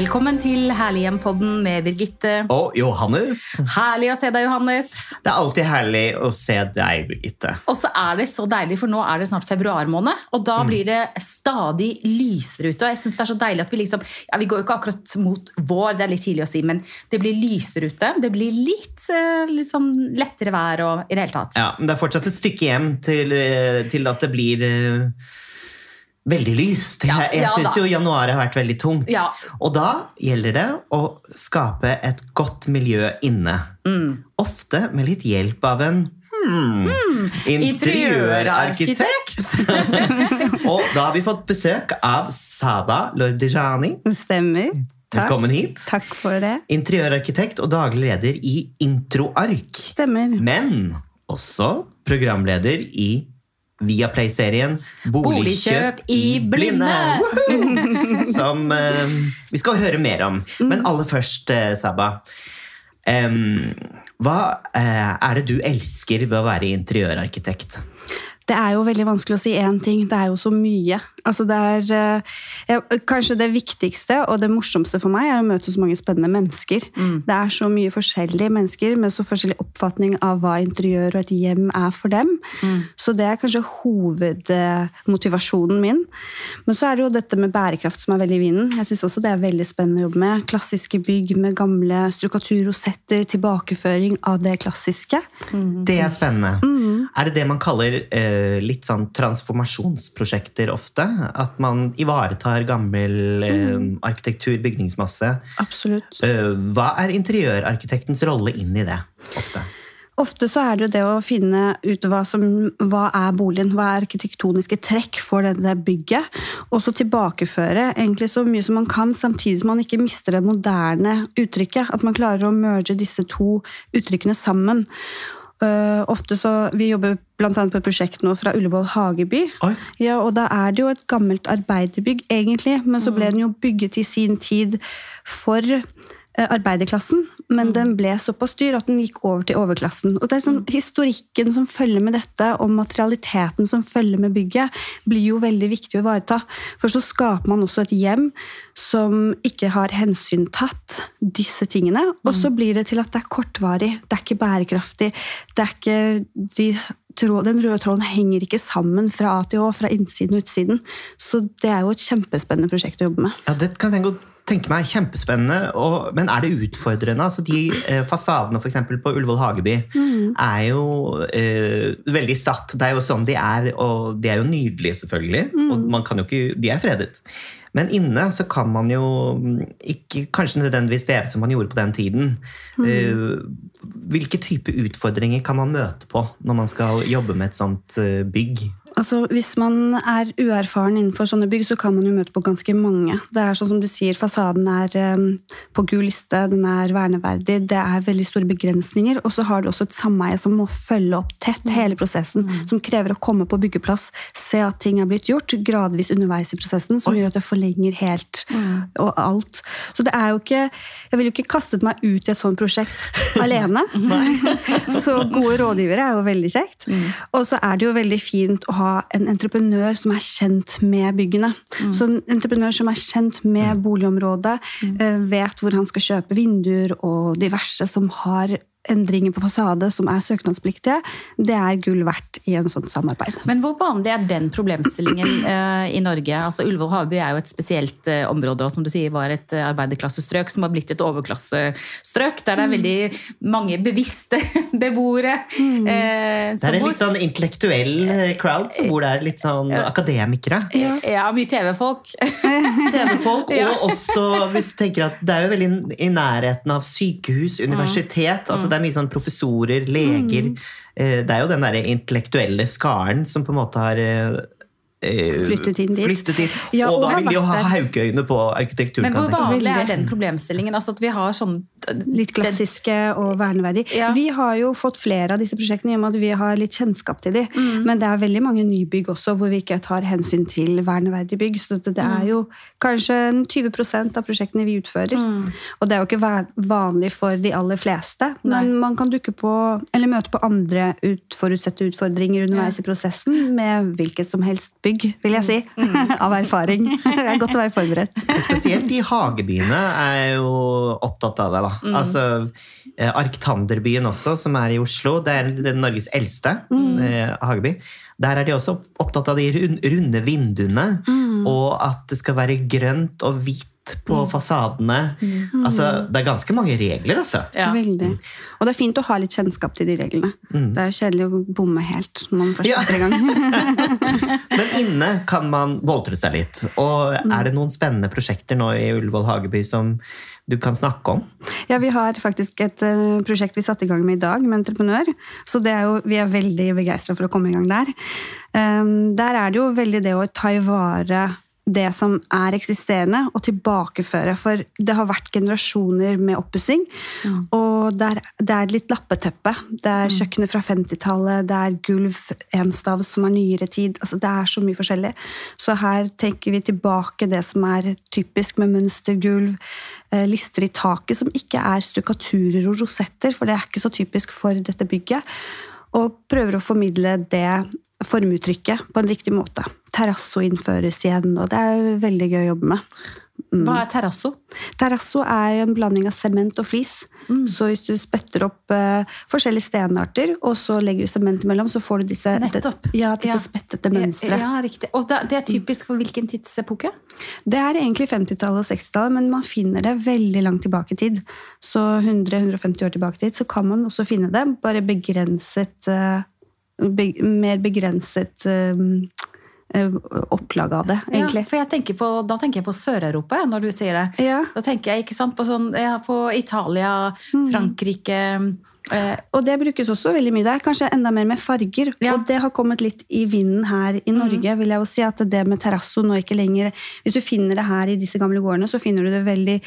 Velkommen til Herlighjem-podden med Birgitte. Og Johannes. Herlig å se deg, Johannes. Det er alltid herlig å se deg, Birgitte. Og så er det så deilig, for nå er det snart februar måned, og da blir det stadig lysere ute. Og jeg synes det er så deilig at vi liksom Ja, vi går jo ikke akkurat mot vår, det er litt tidlig å si, men det blir lysere ute. Det blir litt, eh, litt sånn lettere vær og i det hele tatt. Ja, Men det er fortsatt et stykke hjem til, eh, til at det blir eh, veldig lyst. Ja, jeg ja syns jo januar har vært veldig tungt. Ja. Og da gjelder det å skape et godt miljø inne. Mm. Ofte med litt hjelp av en hmm, interiørarkitekt. og da har vi fått besøk av Sada Lordejani. Stemmer. Takk. Velkommen hit. Takk for det. Interiørarkitekt og daglig leder i Introark. Stemmer. Men også programleder i Viaplay-serien Boligkjøp i blinde! Som eh, vi skal høre mer om. Men aller først, eh, Saba. Um, hva eh, er det du elsker ved å være interiørarkitekt? Det er jo veldig vanskelig å si én ting. Det er jo så mye. Altså det er, eh, ja, kanskje det viktigste og det morsomste for meg er å møte så mange spennende mennesker. Det er så mye forskjellige mennesker med så forskjellig oppfatning av hva interiør og et hjem er for dem. Så det er kanskje hovedmotivasjonen min. Men så er det jo dette med bærekraft som er veldig i vinden. Jeg syns også det er veldig spennende å jobbe med. Klassiske bygg med gamle strukturrosetter, tilbakeføring av det klassiske. Det er spennende. Er det det man kaller eh, litt sånn transformasjonsprosjekter ofte? At man ivaretar gammel eh, arkitektur, bygningsmasse? Absolutt. Eh, hva er interiørarkitektens rolle inn i det? ofte? Ofte så er det jo det å finne ut hva, som, hva er boligen, hva er arkitektoniske trekk for det, det bygget, og så tilbakeføre egentlig så mye som man kan, samtidig som man ikke mister det moderne uttrykket. At man klarer å merge disse to uttrykkene sammen. Uh, ofte så, Vi jobber annet på et prosjekt nå fra Ullevål hageby. Oi. Ja, og Da er det jo et gammelt arbeiderbygg, egentlig, men så ble den jo bygget i sin tid for arbeiderklassen, men den ble såpass dyr at den gikk over til overklassen. Og det er sånn, Historikken som følger med dette, og materialiteten som følger med bygget, blir jo veldig viktig å ivareta. For så skaper man også et hjem som ikke har hensyntatt disse tingene. Og så blir det til at det er kortvarig, det er ikke bærekraftig. det er ikke de Den røde tråden henger ikke sammen fra A til Å, fra innsiden og utsiden. Så det er jo et kjempespennende prosjekt å jobbe med. Ja, Det kan jeg godt tenke meg. Kjempespennende. Og, men er det utfordrende? Altså, de eh, fasadene for eksempel, på Ullevål hageby er jo eh, veldig satt. Det er jo sånn de er, og de er jo nydelige, selvfølgelig. Og man kan jo ikke, de er fredet. Men inne så kan man jo ikke kanskje nødvendigvis leve som man gjorde på den tiden. Eh, hvilke type utfordringer kan man møte på når man skal jobbe med et sånt eh, bygg? Altså, Hvis man er uerfaren innenfor sånne bygg, så kan man jo møte på ganske mange. Det er sånn som du sier, Fasaden er um, på gul liste, den er verneverdig, det er veldig store begrensninger. Og så har du også et sameie som må følge opp tett hele prosessen, som krever å komme på byggeplass, se at ting er blitt gjort, gradvis underveis i prosessen, som gjør at det forlenger helt og alt. Så det er jo ikke Jeg ville jo ikke kastet meg ut i et sånt prosjekt alene. så gode rådgivere er jo veldig kjekt. Og så er det jo veldig fint å ha en entreprenør som er kjent med byggene. Så en entreprenør som er kjent med boligområdet, eh, vet hvor han skal kjøpe vinduer og diverse som har endringer på fasade som er søknadspliktige, det er gull verdt i en sånn samarbeid. Men hvor vanlig er den problemstillingen eh, i Norge? Altså Ullevål Havby er jo et spesielt eh, område, og som du sier var et eh, arbeiderklassestrøk som har blitt et overklassestrøk, der det er veldig mange bevisste beboere. Eh, Det er en litt sånn intellektuell eh, crowd som bor der, litt sånn akademikere. Ja, mye TV-folk. TV-folk, Ja. og også hvis du tenker at det er jo veldig i nærheten av sykehus, universitet. altså Det er mye sånn professorer, leger. mm. Det er jo den derre intellektuelle skaren som på en måte har eh, eh, Flyttet inn dit. Flyttet inn. Ja, og og da vil de jo ha der. på arkitekturkanten. Men hvor vanlig er den problemstillingen? Altså at vi har sånn litt klassiske og verneverdige. Ja. Vi har jo fått flere av disse prosjektene i og med at vi har litt kjennskap til dem. Men det er veldig mange nybygg også hvor vi ikke tar hensyn til verneverdige bygg. Så det, er jo kanskje 20% av prosjektene vi utfører. Og det er jo ikke vanlig for de aller fleste. Men man kan dukke på, eller møte på andre utforutsette utfordringer underveis i prosessen med hvilket som helst bygg, vil jeg si. av erfaring. Det er godt å være forberedt. Spesielt de hagebyene er jo opptatt av det. da. Altså, eh, Arktanderbyen også, som er i Oslo, det er den Norges eldste eh, hageby. Der er de også opptatt av de runde vinduene, og at det skal være grønt og hvitt på fasadene. Altså, Det er ganske mange regler, altså. Ja. Veldig. Og det er fint å ha litt kjennskap til de reglene. Det er kjedelig å bomme helt når man først Ja. i gang. Men inne kan man boltre seg litt. Og er det noen spennende prosjekter nå i Ullevål hageby som du kan snakke om? Ja, Vi har faktisk et eh, prosjekt vi satte i gang med i dag, med entreprenør. Så det er jo, vi er veldig begeistra for å komme i gang der. Um, der er det jo veldig det å ta i vare det som er eksisterende, og tilbakeføre. For det har vært generasjoner med oppussing. Og det er, det er litt lappeteppe. Det er kjøkkenet fra 50-tallet, det er gulv enstav som er nyere tid. Altså, det er så mye forskjellig. Så her tenker vi tilbake det som er typisk med mønstergulv. eh, Lister i taket som ikke er stukkaturer og rosetter, for det er ikke så typisk for dette bygget. Og prøver å formidle det formuttrykket på en riktig måte. Terrasso innføres igjen, og det er veldig gøy å jobbe med. Hva er terrasso? Terrasso er en blanding av sement og flis. Så hvis du spetter opp uh, forskjellige stenarter, og så legger du sement imellom, så får du disse, Nettopp. det, ja, dette Ja. spettete mønsteret. Ja, riktig. Og det, det er typisk for hvilken tidsepoke? Det er egentlig 50-tallet og 60-tallet, men man finner det veldig langt tilbake i tid. Så 100-150 år tilbake i tid, så kan man også finne det, bare begrenset eh, be, Mer begrenset eh, eh, opplag av det, egentlig. Ja, for jeg tenker på, da tenker jeg på Sør-Europa når du sier det. Ja. Da tenker jeg ikke sant, på, sånn, ja, på Italia, Frankrike eh, Og det brukes også veldig mye der, kanskje enda mer med farger. Og det har kommet litt i vinden her i Norge, vil jeg jo si. At det med terrasso nå ikke lenger Hvis du finner det her i disse gamle gårdene, så finner du det veldig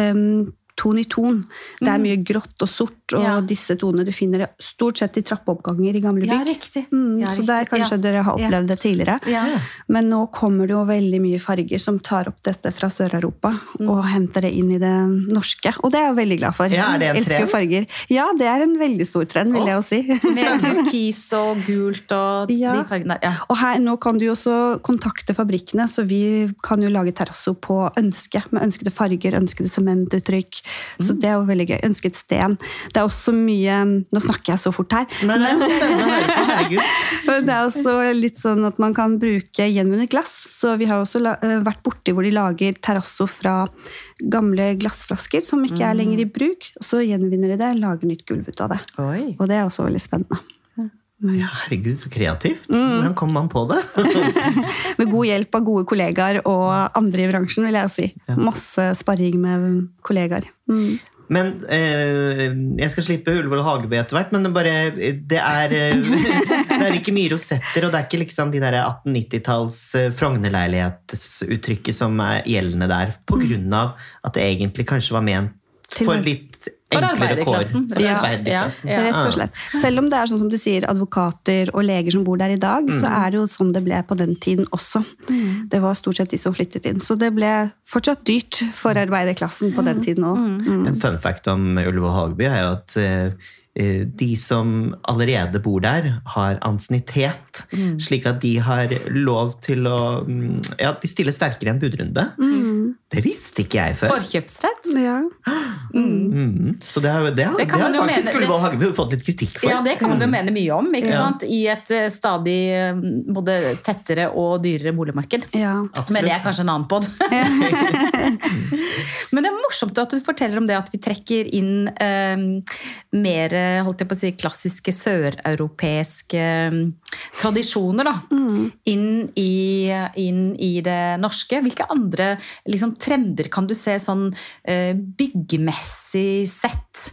um, ton i ton. Det er mye grått og sort, og Ja. disse tonene du finner stort sett i trappeoppganger i gamle Ja, riktig. Mm, Ja, så der kanskje Ja. dere har Ja. opplevd det tidligere. Ja. Men nå kommer det jo veldig mye farger som tar opp dette fra Sør-Europa Mm. og henter det inn i det norske. Og det er jeg veldig glad for. Ja, er det en Elsker jo farger. Ja, det er en veldig stor trend, vil jeg jo si. Med turkis og gult og Ja. de fargene der. Ja. Og her, nå kan du jo også kontakte fabrikkene, så vi kan jo lage terrasso på ønske. Med ønskede farger, ønskede sementuttrykk. Så Mm. det er jo veldig gøy. Ønsket sten. Det er også mye Nå snakker jeg så fort her. Nei, det er så spennende å høre på. Herregud. Det er også litt sånn at man kan bruke gjenvunnet glass. Så vi har også eh, vært borti hvor de lager terrasso fra gamle glassflasker som ikke er lenger i bruk. Og så gjenvinner de det, lager nytt gulv ut av det. Oi. Og det er også veldig spennende. Ja, herregud, så kreativt. Mm. Hvordan kom man på det? Med god hjelp av gode kollegaer og andre i bransjen, vil jeg si. Masse sparring med kollegaer. Mm. Men eh, Jeg skal slippe Ullevål Hageby etter hvert, men det, bare, det, er, eh, det er ikke mye rosetter, og det er ikke liksom de der 1890-talls Frogner-leilighetsuttrykket som er gjeldende der, på grunn av at det egentlig kanskje var ment for litt enklere kår. arbeiderklassen. Ja, arbeiderklassen. ja. Rett og slett. Selv om det er sånn som du sier, advokater og leger som bor der i dag, så er det jo sånn det ble på den tiden også. Det var stort sett de som flyttet inn. Så det ble fortsatt dyrt for arbeiderklassen på den tiden òg. En fun fact om Ullevål Hageby er jo at eh, de som allerede bor der, har ansiennitet. Slik at de har lov til å mm, Ja, de stiller sterkere i en budrunde. Det visste ikke jeg før. Forkjøpsrett? Ja. Mm, så det har, det har, Det det har faktisk mene- Ullevål Hageby fått litt kritikk for. Ja, det kan man jo mene mye om. ikke Ja. sant? I et eh, stadig eh, både tettere og dyrere boligmarked. ja. Men det er kanskje en annen pod. Men det er morsomt at du forteller om det at vi trekker inn eh, mer eh, holdt jeg på å si, klassiske søreuropeiske eh, tradisjoner da, inn, i, inn i det norske. Hvilke andre liksom, trender kan du se sånn eh, byggmessig sett?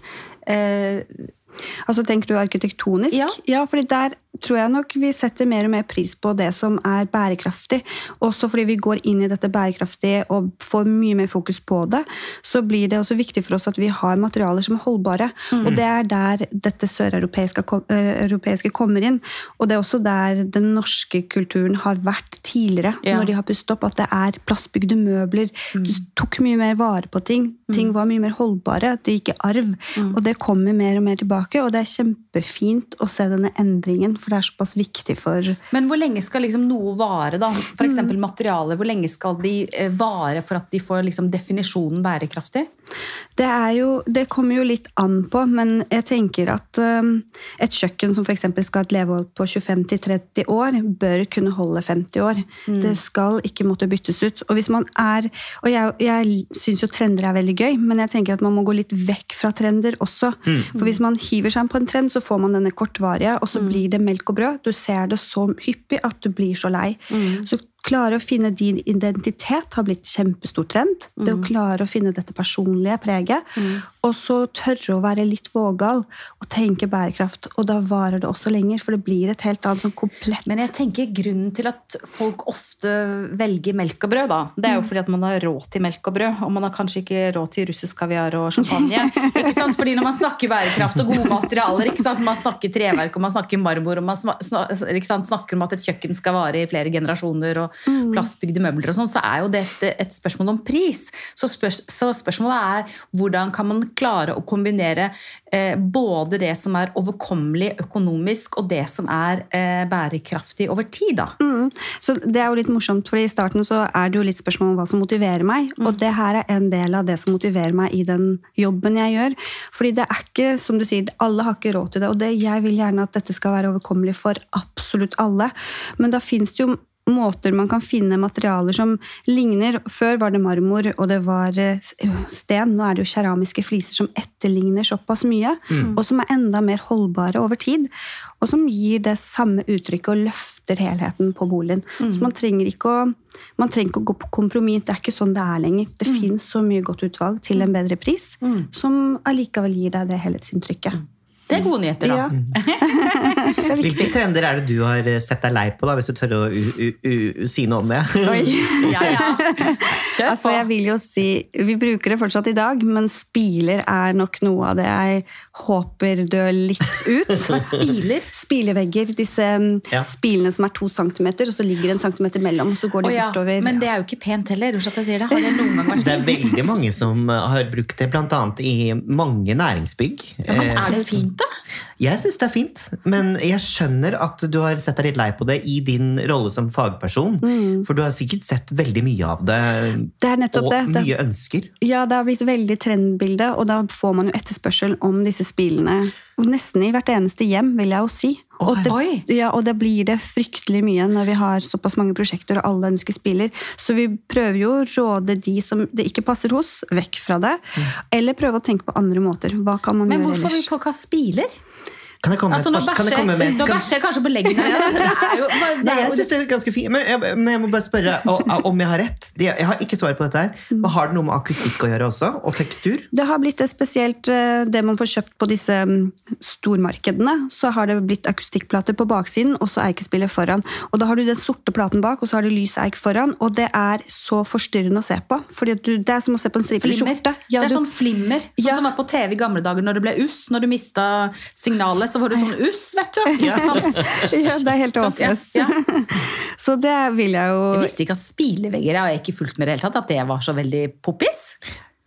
Altså Tenker du arkitektonisk? Ja. fordi der tror jeg nok vi setter mer og mer pris på det som er bærekraftig. Også fordi vi går inn i dette bærekraftige og får mye mer fokus på det, så blir det også viktig for oss at vi har materialer som er holdbare. Mm. Og det er der dette søreuropeiske europeiske kommer inn. Og det er også der den norske kulturen har vært tidligere, Ja. når de har pustet opp. At det er plastbygde møbler. Du tok mye mer vare på ting. Ting var mye mer holdbare. Det gikk i arv. Og det kommer mer og mer tilbake, og det er kjempefint å se denne endringen, for det er såpass viktig for Men hvor lenge skal liksom noe vare? da? For Mm. materialer. Hvor lenge skal de eh, vare for at de får liksom definisjonen bærekraftig? Det, er jo, det kommer jo litt an på, men jeg tenker at um, et kjøkken som f.eks. skal ha et levehold på 25-30 år, bør kunne holde 50 år. Det skal ikke måtte byttes ut. Og hvis man er, og jeg, jeg syns jo trender er veldig gøy, men jeg tenker at man må gå litt vekk fra trender også. For hvis man hiver seg på en trend, så får man denne kortvarige, og så blir det melk og brød. Du ser det så hyppig at du blir så lei. Så klare å finne din identitet har blitt kjempestor trend. Det å klare å finne dette personlige preget. Og så tørre å være litt vågal og tenke bærekraft. Og da varer det også lenger, for det blir et helt annet sånn komplett Men jeg tenker grunnen til at folk ofte velger melk og brød, da, det er jo fordi at man har råd til melk og brød. Og man har kanskje ikke råd til russisk kaviar og champagne. ikke sant? Fordi når man snakker bærekraft og gode materialer, ikke sant? man snakker treverk og man snakker marmor, og man snakker om at et kjøkken skal vare i flere generasjoner, og plastbygde møbler og sånn, så er jo dette et spørsmål om pris. Så, spør, så spørsmålet er hvordan kan man klare å kombinere eh, både det som er overkommelig økonomisk, og det som er eh, bærekraftig over tid, da. Mm. Så det er jo litt morsomt, for i starten så er det jo litt spørsmål om hva som motiverer meg. Og det her er en del av det som motiverer meg i den jobben jeg gjør. Fordi det er ikke, som du sier, alle har ikke råd til det. Og det, jeg vil gjerne at dette skal være overkommelig for absolutt alle. Men da fins det jo måter man kan finne materialer som ligner. Før var det marmor, og det var eh, sten. Nå er det jo keramiske fliser som etterligner såpass mye, og som er enda mer holdbare over tid. Og som gir det samme uttrykket og løfter helheten på boligen. Så man trenger, ikke å, man trenger ikke å gå på kompromiss. Det er ikke sånn det er lenger. Det fins så mye godt utvalg til en bedre pris, som allikevel gir deg det helhetsinntrykket. Det er gode nyheter, da. Ja. Er viktig. Hvilke trender er det du har eh, sett deg lei på, da, hvis du tør å u u u si noe om det? Oi. Ja, ja. Kjør Altså, på. jeg vil jo si, Vi bruker det fortsatt i dag, men spiler er nok noe av det jeg håper dør litt ut. Hva spiler? Spilevegger, disse mm, Ja. spilene som er to centimeter, og så ligger det en centimeter mellom, og så går det oh, ja, bortover. men det er jo ikke pent heller. Unnskyld at jeg sier det. Har det noen gang vært Det er veldig mange som har brukt det, bl.a. i mange næringsbygg. Ja, men Eh, er det fint, da? Jeg syns det er fint, men jeg skjønner at du har sett deg litt lei på det i din rolle som fagperson. For du har sikkert sett veldig mye av det, Det og det. det. mye ønsker. Ja, det har blitt veldig trendbilde, og da får man jo etterspørsel om disse spillene. Nesten i hvert eneste hjem, vil jeg jo si. Og det, ja, og det blir det fryktelig mye når vi har såpass mange prosjekter og alle ønsker spiller. Så vi prøver jo å råde de som det ikke passer hos, vekk fra det. Eller prøve å tenke på andre måter. Hva kan man Men gjøre hvorfor vil folk ha spiler? Kan jeg komme Altså, først, nå? Kan jeg komme med bæsjer bæsjer jeg kanskje på leggene. Altså, det jo, det Nei, jeg synes det er ganske fint, men jeg, men jeg må bare spørre om jeg har rett. Jeg har ikke svar på dette her. Men har det noe med akustikk å gjøre også? Og tekstur? Det har blitt det spesielt eh, det man får kjøpt på disse mm, stormarkedene. Så har det blitt akustikkplater på baksiden, og så eikespillet foran. Og da har du den sorte platen bak, og så har du lys eik foran. Og det er så forstyrrende å se på. Fordi du, det er som å se på en stripete Flimmer. skjorte. Ja, det er sånn flimmer. Sånn Ja. som var på TV i gamle dager når det ble uss. Når du mista signalet, så var det sånn uss, vet du. Ja. Ja, det er helt Sant, ja, håpløst. ja. Så det vil jeg jo Jeg visste ikke at spilevegger jeg har ikke fulgt med i det hele tatt, at det var så veldig poppis.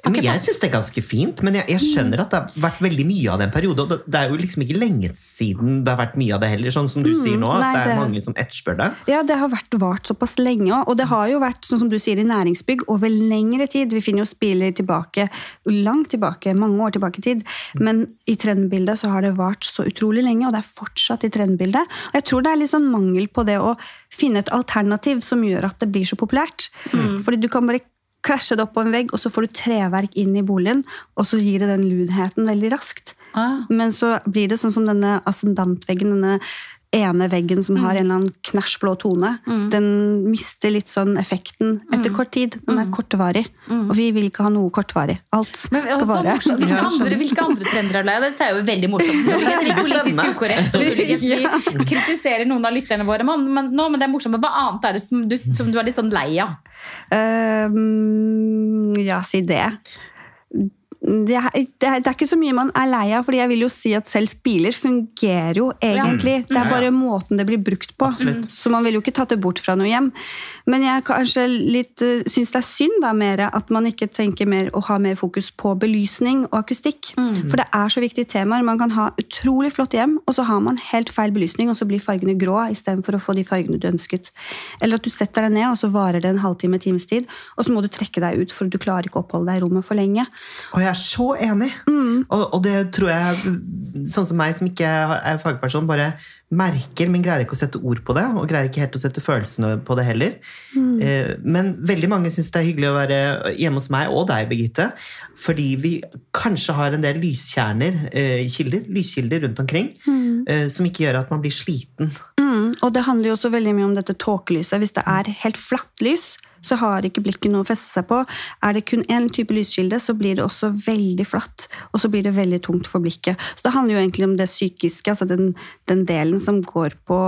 Men jeg syns det er ganske fint, men jeg, jeg skjønner at det har vært veldig mye av det en periode. Og det, er jo liksom ikke lenge siden det har vært mye av det heller, sånn som du sier nå. At nei, det er det- mange som etterspør det. Ja, det har vært vart såpass lenge òg. Og det har jo vært sånn som du sier, i næringsbygg over lengre tid. Vi finner jo spiller tilbake, langt tilbake, mange år tilbake i tid. Men i trendbildet så har det vart så utrolig lenge, og det er fortsatt i trendbildet. Og jeg tror det er litt sånn mangel på det å finne et alternativ som gjør at det blir så populært. Fordi du kan bare krasje det opp på en vegg, og så får du treverk inn i boligen, og så gir det den lunheten veldig raskt. Ah. Men så blir det sånn som denne ascendantveggen, denne ene veggen som har en eller annen knæsj blå tone, den mister litt sånn effekten etter kort tid. Den er kortvarig. Og vi vil ikke ha noe kortvarig. Alt Men, skal altså, vare. hvilke, andre, hvilke andre trender er det? Dette er jo veldig morsomt. Muligens politisk ukorrekt. og muligens Vi kritiserer noen av lytterne våre, men, men, nå, men det er morsomt. Men hva annet er det som du, som du er litt sånn lei av? Ehm, ja, si det. Det er, det, er, det er ikke så mye man er lei av, fordi jeg vil jo si at selv biler fungerer jo egentlig. Det er bare måten det blir brukt på. Absolutt. Så man vil jo ikke tatt det bort fra noe hjem. Men jeg kanskje litt uh, syns det er synd da mer at man ikke tenker mer og har mer fokus på belysning og akustikk. For det er så viktige temaer. Man kan ha utrolig flott hjem, og så har man helt feil belysning, og så blir fargene grå istedenfor å få de fargene du ønsket. Eller at du setter deg ned, og så varer det en halvtime, times tid, og så må du trekke deg ut, for du klarer ikke å oppholde deg i rommet for lenge. Og jeg er så enig! Og, og det tror jeg, sånn som meg som ikke er fagperson, bare merker, men greier ikke å sette ord på det. Og greier ikke helt å sette følelsene på det heller. Eh, men veldig mange syns det er hyggelig å være hjemme hos meg og deg, Birgitte. Fordi vi kanskje har en del lyskjerner, eh, kilder, lyskilder rundt omkring, eh, som ikke gjør at man blir sliten. Mm, og det handler jo også veldig mye om dette tåkelyset. Hvis det er helt flatt lys, så har ikke blikket noe å feste seg på. Er det kun én type lyskilde, så blir det også veldig flatt. Og så blir det veldig tungt for blikket. Så det handler jo egentlig om det psykiske, altså den, den delen som går på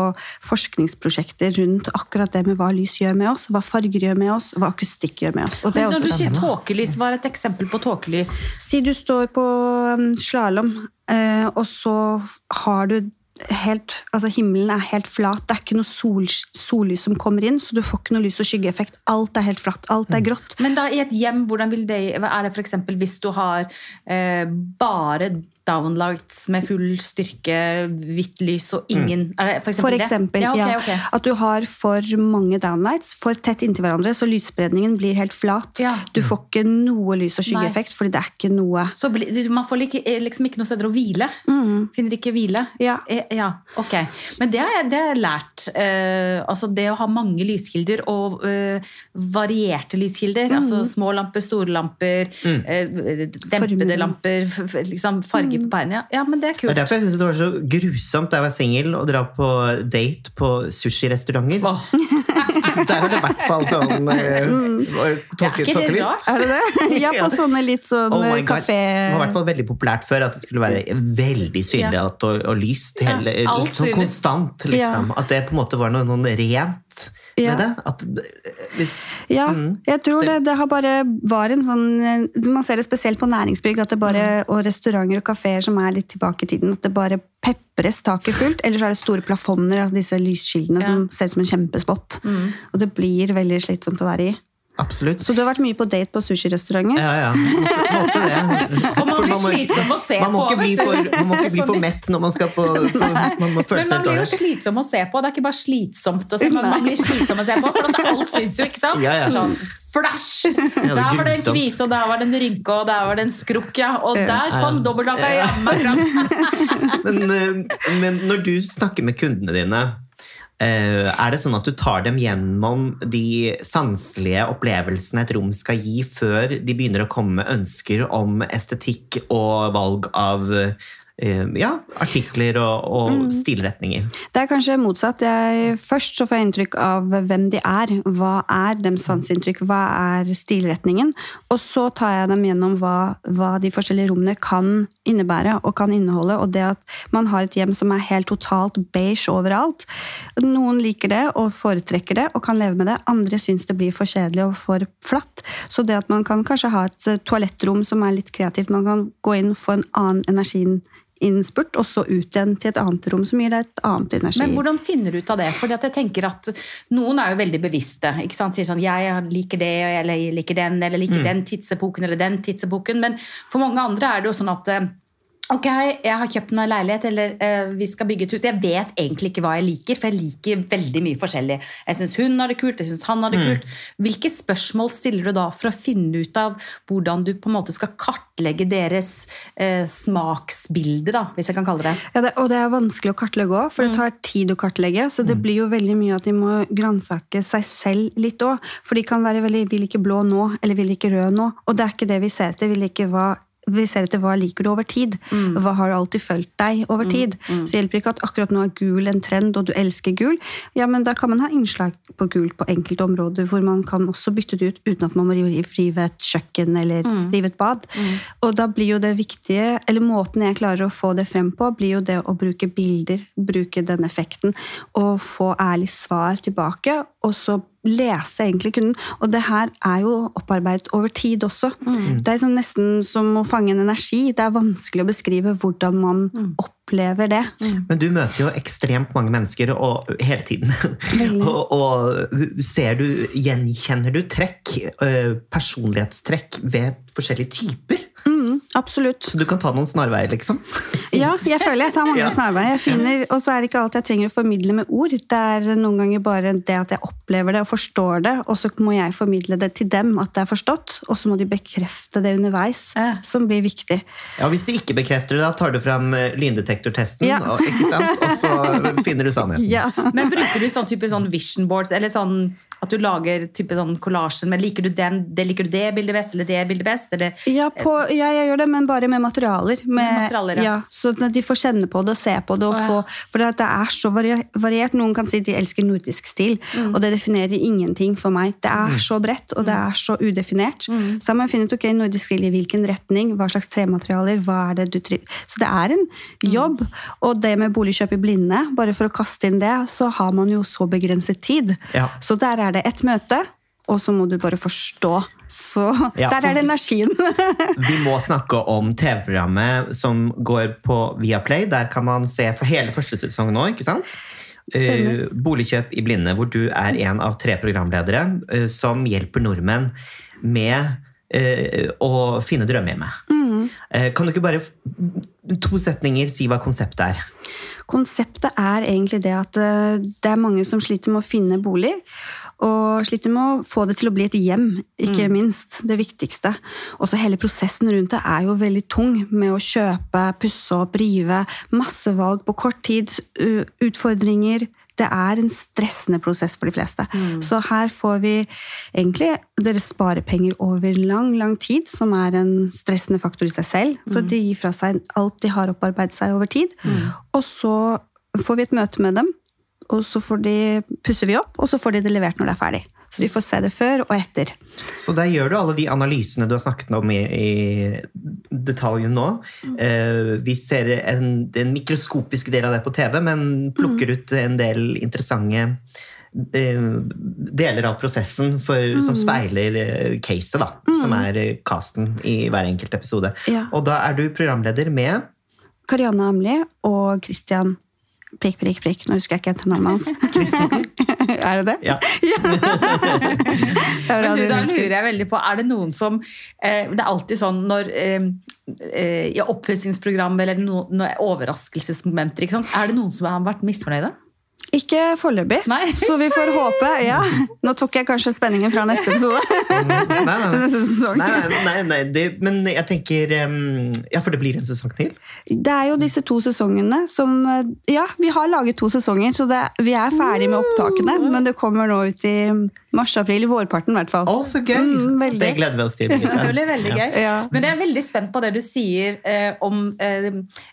forskningsprosjekter rundt akkurat det med hva lys gjør med oss, hva farger gjør med oss, hva akustikk gjør med oss. Når du sier tåkelys, hva er et eksempel på tåkelys? Si du står på um, slalåm, eh, og så har du helt Altså, himmelen er helt flat. Det er ikke noe sol, sollys som kommer inn, så du får ikke noe lys- og skyggeeffekt. Alt er helt flatt. Alt er grått. Men da i et hjem, hvordan vil det, er det eksempel hvis du har eh, bare downlights med full styrke, hvitt lys og ingen er det for eksempel, For eksempel, det? Ja, okay. ja, at du har for mange downlights for tett inntil hverandre, så lysspredningen blir helt flat. Ja. Du får ikke noe lys- og skyggeeffekt, fordi det er ikke noe Så man får eh, liksom ikke noe steder å hvile. Finner ikke hvile. Ja. Eh, ja, ok. Men det har jeg, det har lært. Uh, altså det å ha mange lyskilder og uh, varierte lyskilder. Altså små lamper, store lamper, uh, dempede lamper, liksom f liksom på pærene. Ja, ja, men det er Det er derfor jeg synes det var så grusomt da jeg var singel å dra på date på sushirestauranter. Åh, Der er det i hvert fall sånn eh, ja, er tåkelys. rart? Er det det? Ja, på sånne litt sånn Oh kafé... Det var i hvert fall veldig populært før at det skulle være veldig synlig at, og, og lyst hele, Ja, alt sånn konstant. Liksom. At det på en måte var noe, noe rent Ja. med det. At, hvis, Ja, Mm. jeg tror det, det har bare var en sånn eh, Man ser det spesielt på næringsbygg at det bare, og restauranter og kafeer som er litt tilbake i tiden. At det bare pepres taket fullt. Eller så er det store plafonner av disse lysskildene Ja. som ser ut som en kjempespott. Og det blir veldig slitsomt å være i. absolutt. Så du har vært mye på date på sushirestauranter? Ja, ja. Måtte, måtte det. Og man blir slitsom å se man må på, ikke bli for, man må ikke bli for mett når man skal på, på Man må føle Men man blir jo slitsom å se på. Det er ikke bare slitsomt å se på, man blir slitsom å se på, for at alt syns jo, ikke sant? Ja, ja. Sånn, flash! er Der var det en kvise, og der var det en rynke, og der var det en skrukk, ja. Og der kom dobbeltlakka jammen fram. Men, eh, men når du snakker med kundene dine, er det sånn at du tar dem gjennom de sanselige opplevelsene et rom skal gi, før de begynner å komme med ønsker om estetikk og valg av eh, ja, artikler og, og Mm. stilretninger? Det er kanskje motsatt. Jeg, først så får jeg inntrykk av hvem de er. Hva er deres sanseinntrykk? Hva er stilretningen? Og så tar jeg dem gjennom hva, hva de forskjellige rommene kan innebære og kan inneholde. Og det at man har et hjem som er helt totalt beige overalt. Noen liker det og foretrekker det og kan leve med det. Andre syns det blir for kjedelig og for flatt. Så det at man kan kanskje ha et eh, toalettrom som er litt kreativt, man kan gå inn og få en annen energi innspurt, og så ut igjen til et annet rom som gir deg et annet energi. Men hvordan finner du ut av det? Fordi at jeg tenker at Noen er jo veldig bevisste. ikke sant? Sier sånn 'Jeg liker det, eller jeg liker den, eller liker den tidsepoken eller den tidsepoken'. Men for mange andre er det jo sånn at eh, Ok, jeg har kjøpt meg leilighet, eller eh, vi skal bygge et hus. Jeg vet egentlig ikke hva jeg liker, for jeg liker veldig mye forskjellig. Jeg syns hun har det kult, jeg syns han har det kult. Hvilke spørsmål stiller du da for å finne ut av hvordan du på en måte skal kartlegge deres eh, smaksbilde, da, hvis jeg kan kalle det det? Ja, det, og det er vanskelig å kartlegge òg, for det tar tid å kartlegge. Så det blir jo veldig mye at de må gransake seg selv litt òg. For de kan være veldig 'vil ikke blå nå', eller 'vil ikke rød nå'. Og det er ikke det vi ser etter. Vil ikke hva vi ser etter hva liker du over tid. Hva har alltid fulgt deg over tid. Så hjelper ikke at akkurat nå er gul en trend, og du elsker gul. Ja, men da kan man ha innslag på gul på enkelte områder, hvor man kan også bytte det ut uten at man må rive rive et kjøkken eller rive et bad. Og da blir jo det viktige, eller måten jeg klarer å få det frem på, blir jo det å bruke bilder, bruke den effekten, og få ærlig svar tilbake, og så lese egentlig kunden. Og det her er jo opparbeidet over tid også. Det er sånn nesten som å fange en energi. Det er vanskelig å beskrive hvordan man opplever det. Men du møter jo ekstremt mange mennesker og, hele tiden. Og, og ser du, gjenkjenner du trekk, øh, personlighetstrekk ved forskjellige typer? Absolutt. Så du kan ta noen snarveier, liksom? Ja, jeg føler jeg tar mange Ja. snarveier. Jeg finner, Og så er det ikke alt jeg trenger å formidle med ord. Det er noen ganger bare det at jeg opplever det og forstår det, og så må jeg formidle det til dem at det er forstått, og så må de bekrefte det underveis, Ja. som blir viktig. Ja, Hvis de ikke bekrefter det, da tar du fram øh, lyndetektortesten, Ja. og, ikke sant? og så finner du sannheten. Ja. Men bruker du sånn type sånn vision boards, eller sånn at du lager type sånn collage, men liker du, den, det, liker du det bildet best, eller det bildet best? Eller, Ja, på, ja, jeg gjør det, men bare med materialer. Med, materialer, ja. ja. Så at de får kjenne på det og se på det. Og Å, ja. få, for det, det er så variert. Noen kan si de elsker nordisk stil, Mm. og det definerer ingenting for meg. Det er så bredt, og det er så udefinert. Mm. Så da må jeg finne ut ok, nordisk stil i hvilken retning, hva slags trematerialer, hva er det du triv... Så det er en Mm. jobb. Og det med boligkjøp i blinde, bare for å kaste inn det, så har man jo så begrenset tid. Ja. Så der er det ett møte. Og så må du bare forstå. Så Ja, der er det energien. Vi må snakke om TV-programmet som går på Viaplay. Der kan man se for hele første sesong nå, ikke sant? Eh, Boligkjøp i blinde, hvor du er en av tre programledere uh, som hjelper nordmenn med uh, å finne drømmehjemmet. Mm. Kan du ikke bare to setninger si hva konseptet er? Konseptet er egentlig det at det er mange som sliter med å finne bolig. Og sliter med å få det til å bli et hjem, ikke minst. Det viktigste. Også hele prosessen rundt det er jo veldig tung, med å kjøpe, pusse opp, rive. Masse valg på kort tid, utfordringer. Det er en stressende prosess for de fleste. Så her får vi egentlig Dere sparer penger over lang, lang tid, som er en stressende faktor i seg selv. For de gir fra seg alt de har opparbeidet seg over tid. Og så får vi et møte med dem, og så får de, pusser vi opp, og så får de det levert når det er ferdig. Så de får se det før og etter. Så der gjør du alle de analysene du har snakket om i, i detaljen nå. Eh, vi ser en, en mikroskopisk del av det på TV, men plukker ut en del interessante eh, deler av prosessen for, som speiler eh, caset, da. Som er eh, casten i hver enkelt episode. Ja. Og da er du programleder med Karianne Amli og Christian prikk, prikk, prikk. Nå husker jeg ikke etter navnet hans. er det det? Ja. Det er Men du, da lurer jeg veldig på, er det noen som eh, Det er alltid sånn når eh, eh, i oppussingsprogram eller no, no, overraskelsesmomenter, ikke sant? er det noen som har vært misfornøyde? Ikke foreløpig, så vi får håpe. Ja. Nå tok jeg kanskje spenningen fra neste episode. Nei, nei, nei, nei, nei, nei det, men jeg tenker Ja, for det blir en sesong til? Det er jo disse to sesongene som Ja, vi har laget to sesonger, så det, vi er ferdig med opptakene. Men det kommer nå ut i mars-april, i vårparten i hvert fall. Å, så gøy! Mm, det gleder vi oss til. Det blir veldig gøy. Ja. Men jeg er veldig spent på det du sier eh, om eh,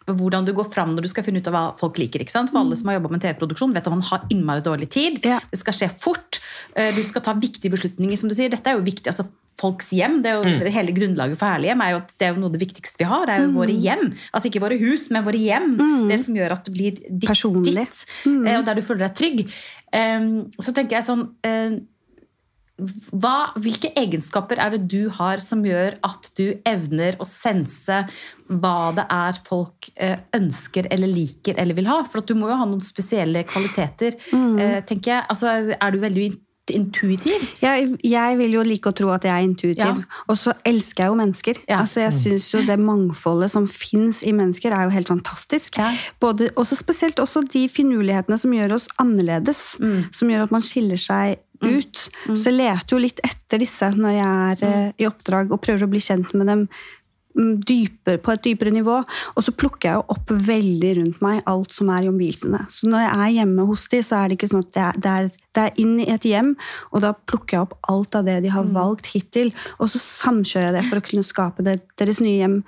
hvordan du går fram når du skal finne ut av hva folk liker. ikke sant? For alle som har jobba med TV-produksjon, vet at man har innmari dårlig tid. Ja. Det skal skje fort. Eh, du skal ta viktige beslutninger, som du sier. Dette er jo viktig. altså Folks hjem, det er jo Hele grunnlaget for herlighjem er jo at det er jo noe av det viktigste vi har. Det er jo våre hjem. Altså ikke våre hus, men våre hjem. Det som gjør at det blir ditt. Personlig. ditt eh, og der du føler deg trygg. Um, så tenker jeg sånn eh, hva, hvilke egenskaper er det du har som gjør at du evner å sense hva det er folk eh, ønsker eller liker eller vil ha? For at du må jo ha noen spesielle kvaliteter. mm. tenker jeg. Altså, er du veldig intuitiv? Jeg, jeg vil jo like å tro at jeg er intuitiv. Ja. Og så elsker jeg jo mennesker. Ja. Altså jeg synes jo Det mangfoldet som fins i mennesker, er jo helt fantastisk. Ja. Både, også Spesielt også de finurlighetene som gjør oss annerledes. Mm. Som gjør at man skiller seg ut. Så jeg leter jo litt etter disse når jeg er Mm. eh, i oppdrag og prøver å bli kjent med dem dypere, på et dypere nivå. Og så plukker jeg jo opp veldig rundt meg alt som er i omgivelsene. Så når jeg er hjemme hos dem, så er det ikke sånn at det er, det er, det er inn i et hjem, og da plukker jeg opp alt av det de har valgt hittil, og så samkjører jeg det for å kunne skape det, deres nye hjem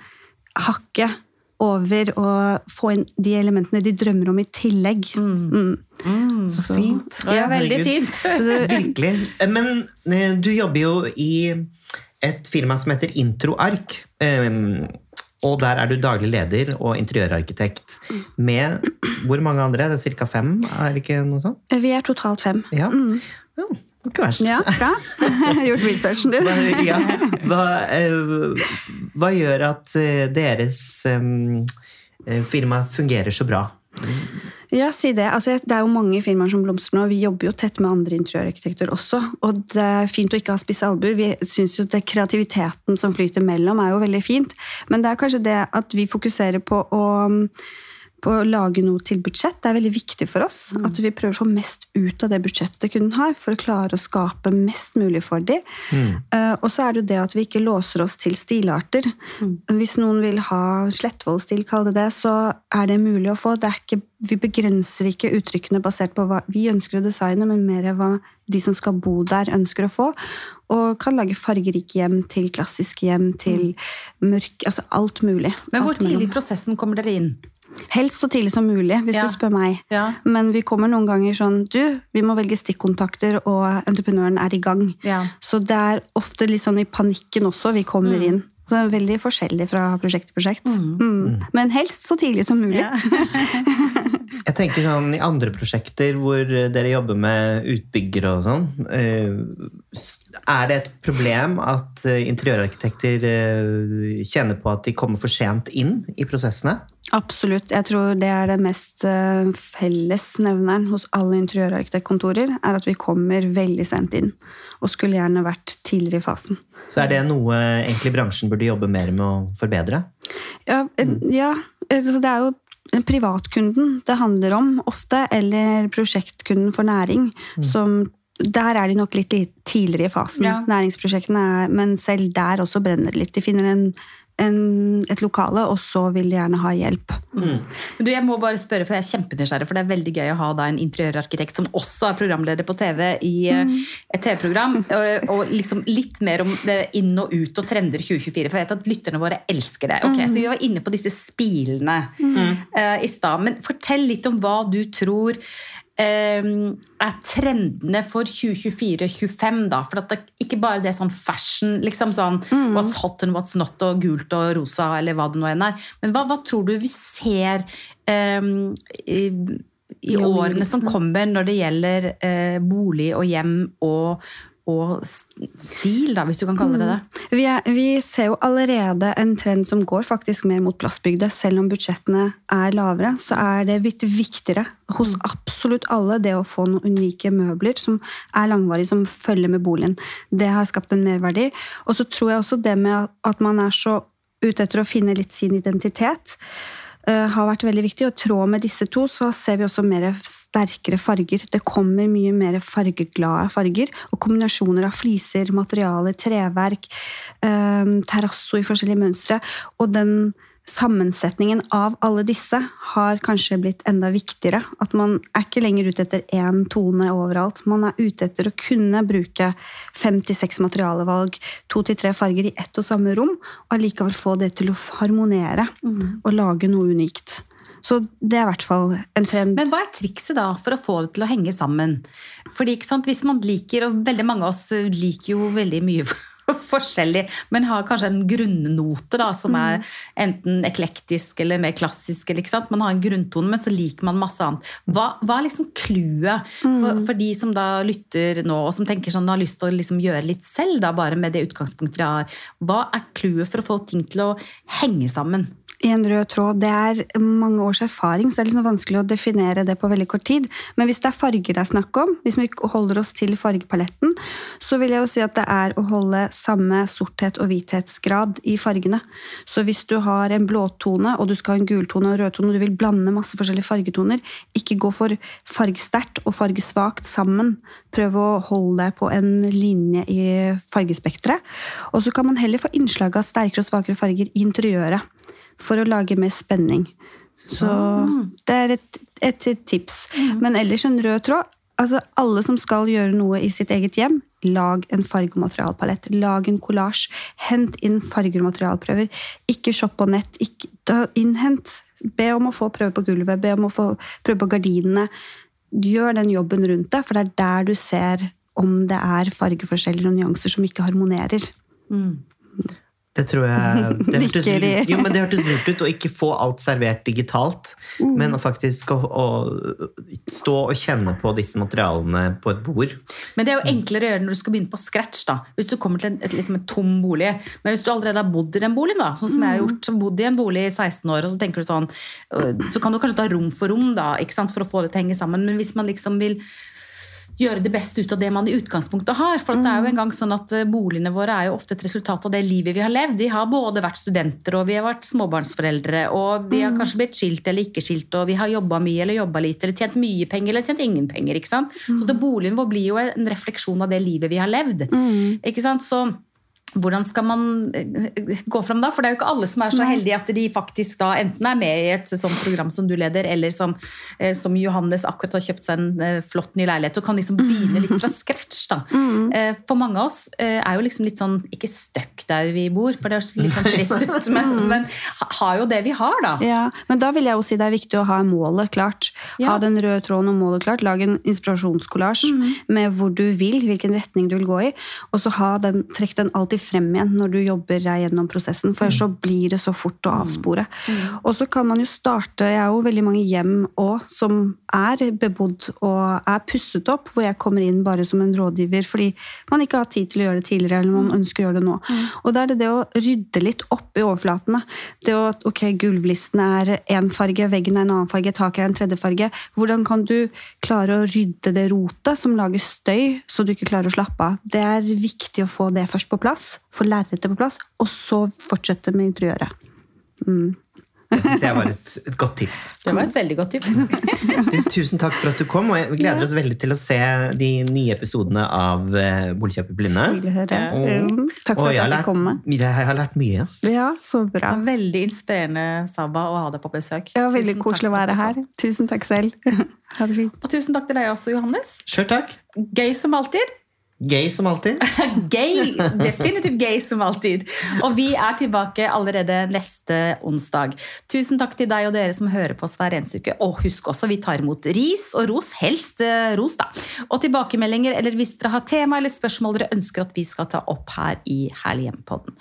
hakket over å få inn de elementene de drømmer om i tillegg. Mm. Så fint. Ja, veldig fint. Virkelig. Men eh, du jobber jo i et firma som heter Introark. Um, og der er du daglig leder og interiørarkitekt med hvor mange andre? Det er ca. fem? Er det ikke noe sånt? vi er totalt fem. Ja. ja det var ikke verst. Ja, bra. Gjort researchen din. Ja, hva, eh, hva gjør at eh, deres eh, firma fungerer så bra? Ja, si det. Altså, det er jo mange firmaer som blomstrer nå. Vi jobber jo tett med andre interiørarkitekter også. Og det er fint å ikke ha spisse albuer. Vi syns jo at det kreativiteten som flyter mellom, er jo veldig fint. Men det er kanskje det at vi fokuserer på å, på å lage noe til budsjett. Det er veldig viktig for oss. At vi prøver å få mest ut av det budsjettet kunden har, for å klare å skape mest mulig for dem. Eh, og så er det jo det at vi ikke låser oss til stilarter. Hvis noen vil ha Slettvoll-stil, kall det det, så er det mulig å få. Det ikke, vi begrenser ikke uttrykkene basert på hva vi ønsker å designe, men mer hva de som skal bo der, ønsker å få. Og kan lage fargerike hjem til klassiske hjem til mørk Altså alt mulig. Men hvor tidlig i prosessen kommer dere inn? Helst så tidlig som mulig, hvis Ja. du spør meg. Ja. Men vi kommer noen ganger sånn Du, vi må velge stikkontakter, og entreprenøren er i gang. Ja. Så det er ofte litt sånn i panikken også vi kommer inn. Så det er veldig forskjellig fra prosjekt til prosjekt. Mm. Men helst så tidlig som mulig. Jeg tenker sånn I andre prosjekter hvor dere jobber med utbyggere og sånn, eh, er det et problem at eh, interiørarkitekter eh, kjenner på at de kommer for sent inn i prosessene? Absolutt. Jeg tror det er det mest fellesnevneren hos alle interiørarkitektkontorer, er at vi kommer veldig sent inn. Og skulle gjerne vært tidligere i fasen. Så er det noe egentlig bransjen burde jobbe mer med å forbedre? Ja, ja så det er jo privatkunden det handler om ofte, eller prosjektkunden for næring. Som, der er de nok litt tidligere i fasen. Ja. Næringsprosjektene er, men selv der også brenner det litt. De finner en, en, et lokale, og så vil de gjerne ha hjelp. Mm. Du, jeg må bare spørre, for jeg er kjempenysgjerrig, for det er veldig gøy å ha da en interiørarkitekt som også er programleder på TV i mm. et TV-program, og, og liksom litt mer om det inn og ut og trender 2024, for jeg vet at lytterne våre elsker det. Ok, Så vi var inne på disse spilene uh, i stad, men fortell litt om hva du tror eh, er trendene for 2024-2025, da. For at det ikke bare det er sånn fashion, liksom sånn what's hot and what's not, og gult og rosa, eller hva det nå enn er. Men hva, hva tror du vi ser um, i, i I årene som kommer når det gjelder uh, bolig og hjem og, og stil, da, hvis du kan kalle det det? Vi, er, vi ser jo allerede en trend som går faktisk mer mot plastbygde. Selv om budsjettene er lavere, så er det blitt viktigere hos absolutt alle det å få noen unike møbler som er langvarige, som følger med boligen. Det har skapt en merverdi. Og så tror jeg også det med at man er så ute etter å finne litt sin identitet, har vært veldig viktig. Og i tråd med disse to så ser vi også mer sterkere farger. Det kommer mye mer fargeglade farger. Og kombinasjoner av fliser, materialer, treverk, eh, terrasso i forskjellige mønstre. Og den sammensetningen av alle disse har kanskje blitt enda viktigere. At man er ikke lenger ute etter én tone overalt. Man er ute etter å kunne bruke fem til seks materialevalg, to til tre farger i ett og samme rom, og allikevel få det til å harmonere og lage noe unikt. Så det er i hvert fall en trend. Men hva er trikset da for å få det til å henge sammen? Fordi ikke sant, Hvis man liker, og veldig mange av oss liker jo veldig mye forskjellig, men har kanskje en grunnnote da, som er enten eklektisk eller mer klassisk. Eller? Man har en grunntone, men så liker man masse annet. Hva, hva er liksom clouet for, for de som da lytter nå, og som tenker sånn, har lyst til å liksom gjøre litt selv, da, bare med det utgangspunktet de har? Hva er clouet for å få ting til å henge sammen? I en rød tråd, det er mange års erfaring, så det er liksom vanskelig å definere det på veldig kort tid. Men hvis det er farger det er snakk om, hvis vi holder oss til fargepaletten, så vil jeg jo si at det er å holde samme sorthet og hvithetsgrad i fargene. Så hvis du har en blåtone, og du skal ha en gultone og rødtone, og du vil blande masse forskjellige fargetoner, ikke gå for fargesterkt og fargesvakt sammen. Prøv å holde deg på en linje i fargespekteret. Og så kan man heller få innslag av sterkere og svakere farger i interiøret for å lage mer spenning. Så ah. det er et, et, tips. Mm. Men ellers en rød tråd. Altså, alle som skal gjøre noe i sitt eget hjem, lag en farge- og materialpalett. Lag en kollasj. Hent inn farger og materialprøver. Ikke shopp på nett. Ikke, innhent. Be om å få prøve på gulvet, be om å få prøve på gardinene. Gjør den jobben rundt deg, for det er der du ser om det er fargeforskjeller og nyanser som ikke harmonerer. Mm. Det tror jeg det hørtes, jo, men det hørtes lurt ut å ikke få alt servert digitalt, mm. men faktisk å, å, stå og kjenne på disse materialene på et bord. Men det er jo enklere å gjøre når du skal begynne på scratch. da. Hvis du kommer til en, et, liksom en tom bolig. Men hvis du allerede har bodd i den boligen, da, sånn som jeg har gjort, som bodd i en bolig i 16 år, og så tenker du sånn, så kan du kanskje ta rom for rom da, ikke sant, for å få det til å henge sammen. Men hvis man liksom vil gjøre det beste ut av det man i utgangspunktet har. For det er jo en gang sånn at eh, Boligene våre er jo ofte et resultat av det livet vi har levd. Vi har både vært studenter og vi har vært småbarnsforeldre. Og vi har mm. kanskje blitt skilt eller ikke skilt, og vi har jobba mye eller jobba lite, eller tjent mye penger eller tjent ingen penger. ikke sant? Så det, boligen vår blir jo en refleksjon av det livet vi har levd. Mm. ikke sant? Så hvordan skal man eh, gå fram da? For det er jo ikke alle som er så heldige at de faktisk da enten er med i et sånt program som du leder, eller som, eh, som Johannes akkurat har kjøpt seg en eh, flott ny leilighet og kan liksom begynne litt fra scratch. da. Mm. For mange av oss er jo liksom litt sånn ikke stuck der vi bor, for det er litt sånn trist ut, men, mm. men har jo det vi har, da. Ja, Men da vil jeg jo si det er viktig å ha målet klart. Ja. Ha den røde tråden og målet klart. Lag en inspirasjonskollasj mm. med hvor du vil, hvilken retning du vil gå i, og så ha den, trekk den alltid frem igjen når du jobber deg gjennom prosessen, for så blir det så fort å avspore. Mm. Og så kan man jo starte Jeg har jo veldig mange hjem òg som er bebodd og er pusset opp, hvor jeg kommer inn bare som en rådgiver fordi man ikke har tid til å gjøre det tidligere, eller man ønsker å gjøre det nå. Og da er det det å rydde litt opp i overflatene. Det å ok, gulvlisten er én farge, veggen er en annen farge, taket er en tredje farge. Hvordan kan du klare å rydde det rotet som lager støy, så du ikke klarer å slappe av? Det er viktig å få det først på plass få lerretet på plass, og så fortsette med interiøret. Mm. Det syns jeg var et, et, godt tips. Det var et veldig godt tips. du, tusen takk for at du kom, og vi gleder oss veldig til å se de nye episodene av uh, Boligkjøp i blinde. Og, takk for at jeg fikk komme. Jeg har lært mye. Ja, så bra. Veldig inspirerende, Saba, å ha deg på besøk. Ja, veldig tusen koselig å være her. Tusen takk selv. ha det fint. Og tusen takk til deg også, Johannes. Sjøl takk. Gøy som alltid. Gay som alltid. gay, Definitivt gay som alltid. Og vi er tilbake allerede neste onsdag. Tusen takk til deg og dere som hører på oss hver eneste uke. Og husk også, vi tar imot ris og ros. Helst eh, ros, da. Og tilbakemeldinger, eller hvis dere har tema eller spørsmål dere ønsker at vi skal ta opp her i Herlig hjem-podden.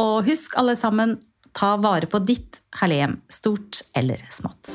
Og husk alle sammen, ta vare på ditt herlige hjem, stort eller smått.